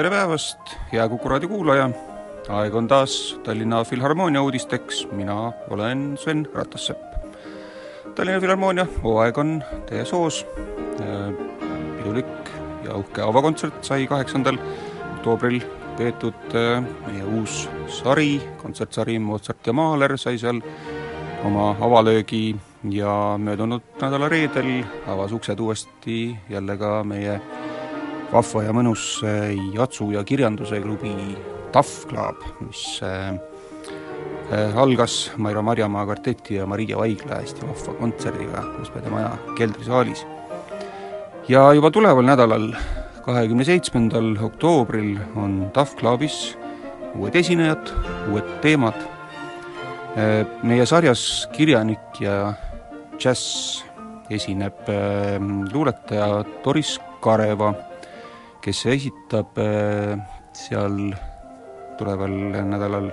tere päevast, hea Kuku raadio kuulaja! aeg on taas Tallinna Filharmoonia uudisteks, mina olen Sven Ratassepp. Tallinna Filharmoonia hooaeg on täies hoos, pidulik ja uhke avakontsert sai kaheksandal oktoobril peetud, meie uus sari, kontsertsari Mozart ja Mahler sai seal oma avalöögi ja möödunud nädala reedel avas uksed uuesti jälle ka meie vahva ja mõnus äh, jatsu- ja kirjanduse klubi Tough Club, mis äh, äh, algas Mairo Marjamaa kvarteti ja Maria Vaigla hästi vahva kontserdiga Uuspeade Maja keldrisaalis. ja juba tuleval nädalal, kahekümne seitsmendal oktoobril on Tough Clubis uued esinejad, uued teemad, meie sarjas kirjanik ja džäss esineb luuletaja Doris Kareva kes esitab äh, seal tuleval nädalal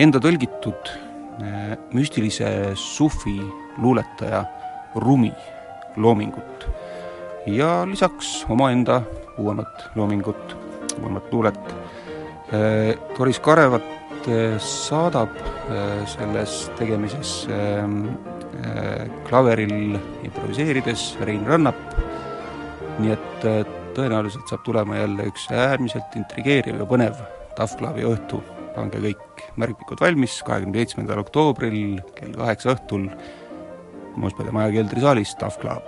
enda tõlgitud äh, müstilise sufi luuletaja Rumi loomingut ja lisaks omaenda uuemat loomingut, uuemat luulet. Äh, Doris Karevat saadab selles tegemises klaveril improviseerides Rein Rannap, nii et tõenäoliselt saab tulema jälle üks äärmiselt intrigeeriv ja põnev Tafklavi õhtu. pange kõik märkmikud valmis, kahekümne seitsmendal oktoobril kell kaheksa õhtul Moospeade maja keldrisaalis Tafklav.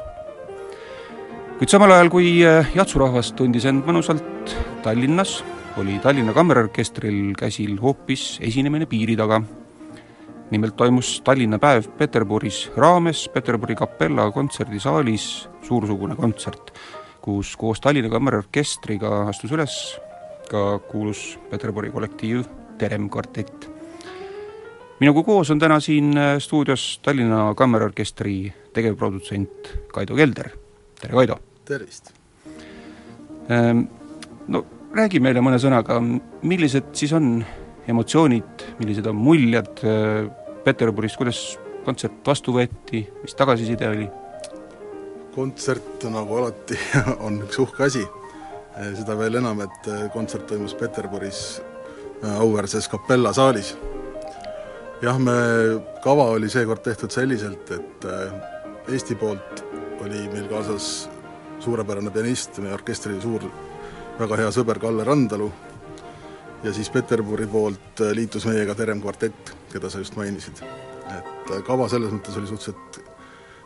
kuid samal ajal, kui äh, jatsurahvas tundis end mõnusalt Tallinnas, oli Tallinna Kammerorkestril käsil hoopis esinemine piiri taga. nimelt toimus Tallinna päev Peterburis raames Peterburi kapella kontserdisaalis suursugune kontsert kus koos Tallinna Kammerorkestriga astus üles ka kuulus Peterburi kollektiiv Terem kvartett. minuga koos on täna siin äh, stuudios Tallinna Kammerorkestri tegevprodutsent Kaido Kelder, tere Kaido! tervist! Ähm, no räägi meile mõne sõnaga, millised siis on emotsioonid, millised on muljed äh, Peterburis, kuidas kontsert vastu võeti, mis tagasiside oli? Kontsert, nagu alati, on üks uhke asi, seda veel enam, et kontsert toimus Peterburis äh, auväärses Capella saalis. jah, me, kava oli seekord tehtud selliselt, et äh, Eesti poolt oli meil kaasas suurepärane pianist, meie orkestri suur, väga hea sõber Kalle Randalu, ja siis Peterburi poolt äh, liitus meiega Terem kvartett, keda sa just mainisid. et kava selles mõttes oli suhteliselt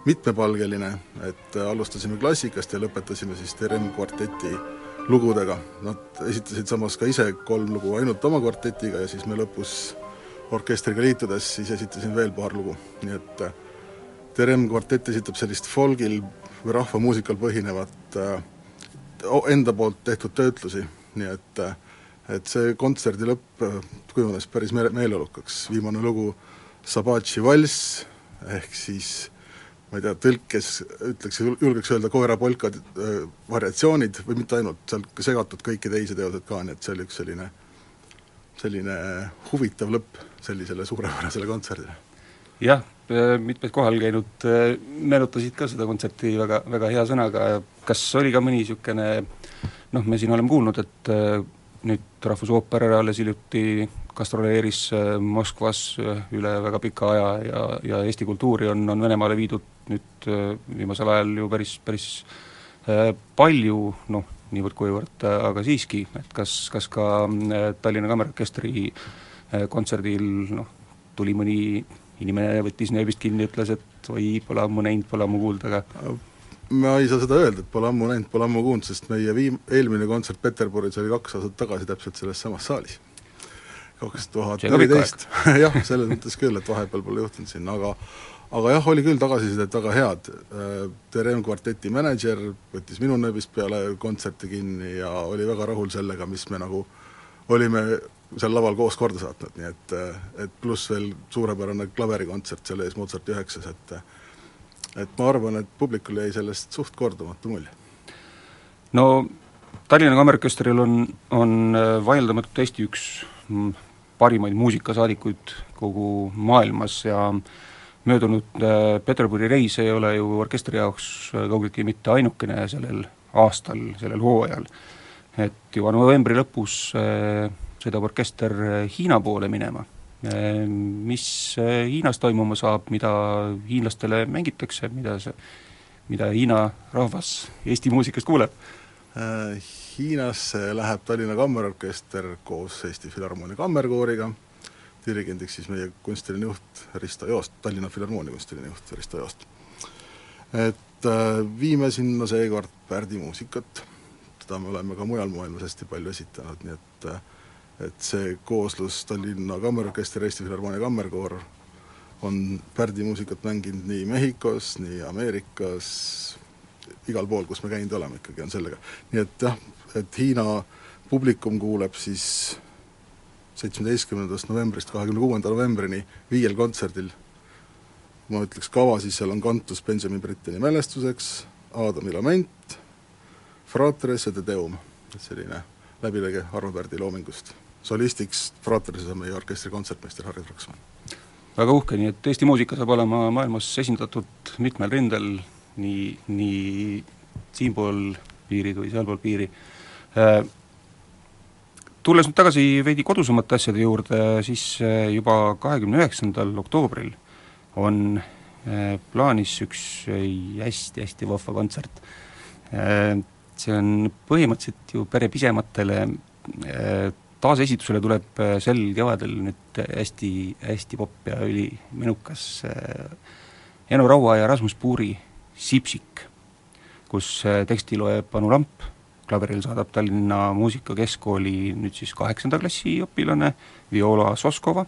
mitmepalgeline, et alustasime klassikast ja lõpetasime siis Terem kvarteti lugudega. Nad esitasid samas ka ise kolm lugu ainult oma kvartetiga ja siis me lõpus orkestriga liitudes siis esitasin veel paar lugu, nii et äh, Terem kvartett esitab sellist folgil või rahvamuusikal põhinevat äh, enda poolt tehtud töötlusi, nii et äh, et see kontserdi lõpp kujunes päris me-, meeleolukaks, viimane lugu Sabatši valss, ehk siis ma ei tea, tõlkes ütleks, julgeks öelda koerapolkad äh, variatsioonid või mitte ainult, seal segatud kõiki teisi teoseid ka, nii et see oli üks selline, selline huvitav lõpp sellisele suurepärasele kontserdile. jah, äh, mitmed kohal käinud äh, meenutasid ka seda kontserti väga, väga hea sõnaga, kas oli ka mõni niisugune noh, me siin oleme kuulnud, et nüüd Rahvusooper alles hiljuti gastroleeris Moskvas üle väga pika aja ja, ja Eesti kultuuri on, on Venemaale viidud nüüd äh, viimasel ajal ju päris, päris äh, palju, noh, niivõrd-kuivõrd, äh, aga siiski, et kas, kas ka Tallinna Kammerorkestri kontserdil noh, tuli mõni inimene, võttis nööbist kinni, ütles, et oi, pole ammu näinud, pole ammu kuulnud, aga ma ei saa seda öelda, et pole ammu näinud, pole ammu kuulnud, sest meie viim-, eelmine kontsert Peterburis oli kaks aastat tagasi täpselt selles samas saalis. Kaks tuhat neliteist, jah, selles mõttes küll, et vahepeal pole juhtunud siin, aga aga jah, oli küll tagasisidet väga head, Terem kvarteti mänedžer võttis minu nööbist peale kontserti kinni ja oli väga rahul sellega, mis me nagu olime seal laval koos korda saatnud, nii et et pluss veel suurepärane klaverikontsert selle ees Mozarti üheksas, et et ma arvan, et publikul jäi sellest suht kordamatu mulje. no Tallinna Kammerorkestril on, on vaieldamatult Eesti üks mm, parimaid muusikasaadikuid kogu maailmas ja möödunud äh, Peterburi reis ei ole ju orkestri jaoks äh, kaugeltki mitte ainukene sellel aastal, sellel hooajal. et juba novembri lõpus äh, sõidab orkester Hiina poole minema. Mis Hiinas toimuma saab, mida hiinlastele mängitakse, mida see, mida Hiina rahvas Eesti muusikast kuuleb? Hiinasse läheb Tallinna Kammerorkester koos Eesti Filharmoonia Kammerkooriga, dirigendiks siis meie kunstiline juht Risto Joost, Tallinna Filharmoonia kunstiline juht Risto Joost. et äh, viime sinna seekord Pärdi muusikat, seda me oleme ka mujal maailmas hästi palju esitanud, nii et äh, et see kooslus Tallinna Kammerorkester Eesti Filharmoonia Kammerkoor on Pärdi muusikat mänginud nii Mehhikos, nii Ameerikas, igal pool, kus me käinud oleme, ikkagi on sellega. nii et jah, et Hiina publikum kuuleb siis seitsmeteistkümnendast novembrist kahekümne kuuenda novembrini viiel kontserdil, ma ütleks kava, siis seal on kantus Benjamin Britteni mälestuseks, Aadami lament, Fratres ja Te Deum, selline läbilõige Arvo Pärdi loomingust. solistiks Fratres on meie orkestri kontsertmeister Harri Traksmann. väga uhke, nii et Eesti muusika saab olema maailmas esindatud mitmel rindel, nii, nii siinpool piiri kui sealpool piiri äh, tulles nüüd tagasi veidi kodusemate asjade juurde, siis äh, juba kahekümne üheksandal oktoobril on äh, plaanis üks hästi-hästi vahva kontsert. See on põhimõtteliselt ju pere pisematele, taasesitusele tuleb sel kevadel nüüd hästi, hästi popp ja ülimenukas Eno Raua ja Rasmus Puuri Sipsik, kus teksti loeb Anu Lamp klaveril saadab Tallinna Muusikakeskkooli nüüd siis kaheksanda klassi õpilane Viola Soskova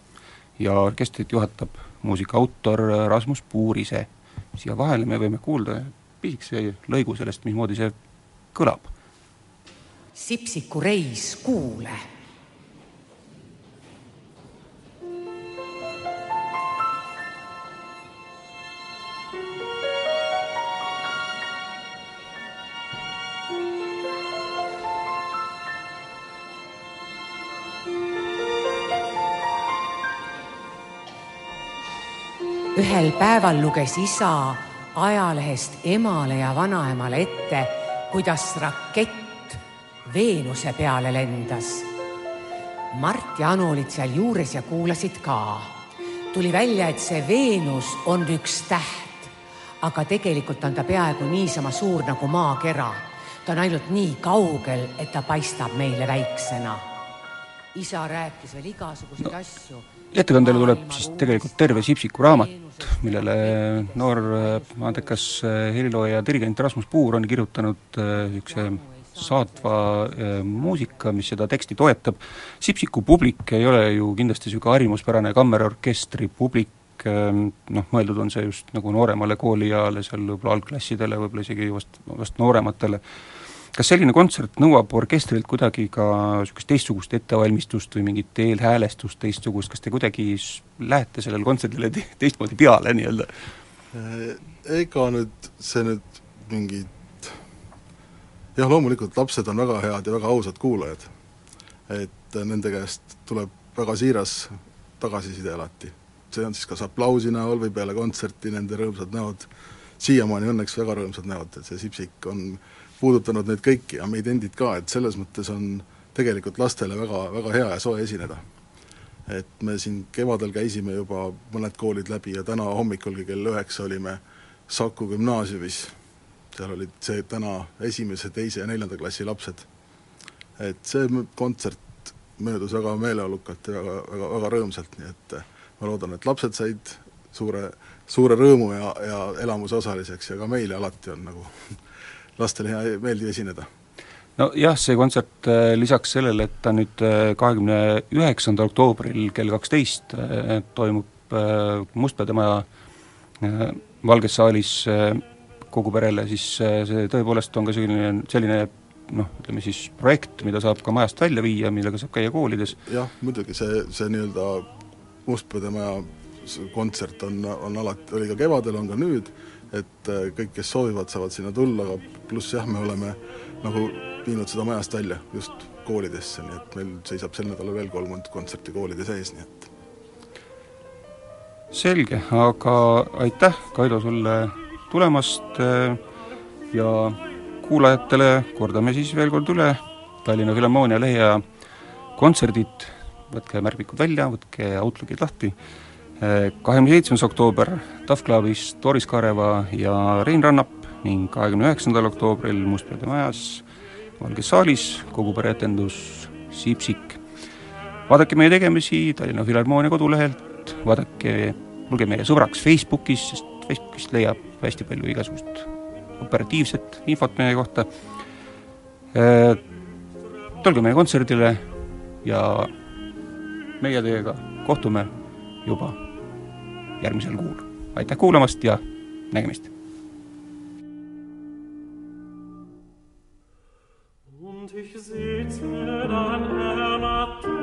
ja orkestrit juhatab muusika autor Rasmus Puur ise. siia vahele me võime kuulda pisikese lõigu sellest, mismoodi see kõlab. Sipsiku reis, kuule ühel päeval luges isa ajalehest emale ja vanaemale ette, kuidas rakett Veenuse peale lendas. Mart ja Anu olid seal juures ja kuulasid ka. tuli välja, et see Veenus on üks täht, aga tegelikult on ta peaaegu niisama suur nagu maakera. ta on ainult nii kaugel, et ta paistab meile väiksena. isa rääkis veel igasuguseid no. asju ettekandele tuleb siis tegelikult terve Sipsiku raamat, millele noor andekas helilooja ja dirigent Rasmus Puur on kirjutanud niisuguse saatva muusika, mis seda teksti toetab. Sipsiku publik ei ole ju kindlasti niisugune harjumuspärane kammerorkestri publik, noh, mõeldud on see just nagu nooremale koolieale, seal võib-olla algklassidele, võib-olla isegi vast, vast noorematele kas selline kontsert nõuab orkestrilt kuidagi ka niisugust teistsugust ettevalmistust või mingit eelhäälestust teistsugust, kas te kuidagi lähete sellele kontserdile te teistmoodi peale nii-öelda? Ega nüüd see nüüd mingit jah, loomulikult lapsed on väga head ja väga ausad kuulajad. et nende käest tuleb väga siiras tagasiside alati. see on siis kas aplausi näol või peale kontserti nende rõõmsad näod, siiamaani õnneks väga rõõmsad näod, et see Sipsik on äh, puudutanud neid kõiki ja meid endid ka, et selles mõttes on tegelikult lastele väga, väga hea ja soe esineda. et me siin kevadel käisime juba mõned koolid läbi ja täna hommikulgi kell üheksa olime Saku gümnaasiumis, seal olid see täna esimese, teise ja neljanda klassi lapsed. et see kontsert möödus väga meeleolukalt ja väga, väga, väga rõõmsalt, nii et ma loodan, et lapsed said suure, suure rõõmu ja, ja elamuse osaliseks ja ka meile alati on nagu lastele hea, meeldiv esineda. nojah, see kontsert äh, lisaks sellele, et ta nüüd äh, kahekümne üheksandal oktoobril kell kaksteist äh, toimub Mustpeade Maja Valges saalis kogu perele, siis see tõepoolest on ka selline, selline noh, ütleme siis projekt, mida saab ka majast välja viia, millega saab käia koolides. jah, muidugi see, see nii-öelda Mustpeade Maja kontsert on, on alati, oli ka kevadel, on ka nüüd, et kõik, kes soovivad, saavad sinna tulla, aga pluss jah, me oleme nagu viinud seda majast välja just koolidesse, nii et meil seisab sel nädalal veel kolm kontserti koolide sees, nii et. Selge, aga aitäh, Kaido, sulle tulemast äh, ja kuulajatele kordame siis veel kord üle Tallinna Filharmoonia lehe kontserdid, võtke märkmikud välja, võtke Outlookid lahti, äh, kahekümne seitsmes oktoober Tough Clubis Doris Kareva ja Rein Rannap ning kahekümne üheksandal oktoobril Mustpeade majas Valges saalis, kogu pereetendus Sipsik. vaadake meie tegemisi Tallinna Filharmoonia kodulehelt, vaadake, olge meie sõbraks Facebookis, sest Facebookist leiab hästi palju igasugust operatiivset infot meie kohta. Tulge meie kontserdile ja meie teiega kohtume juba järgmisel kuul. aitäh kuulamast ja nägemist! ich sitze dann ermattet, ermattet,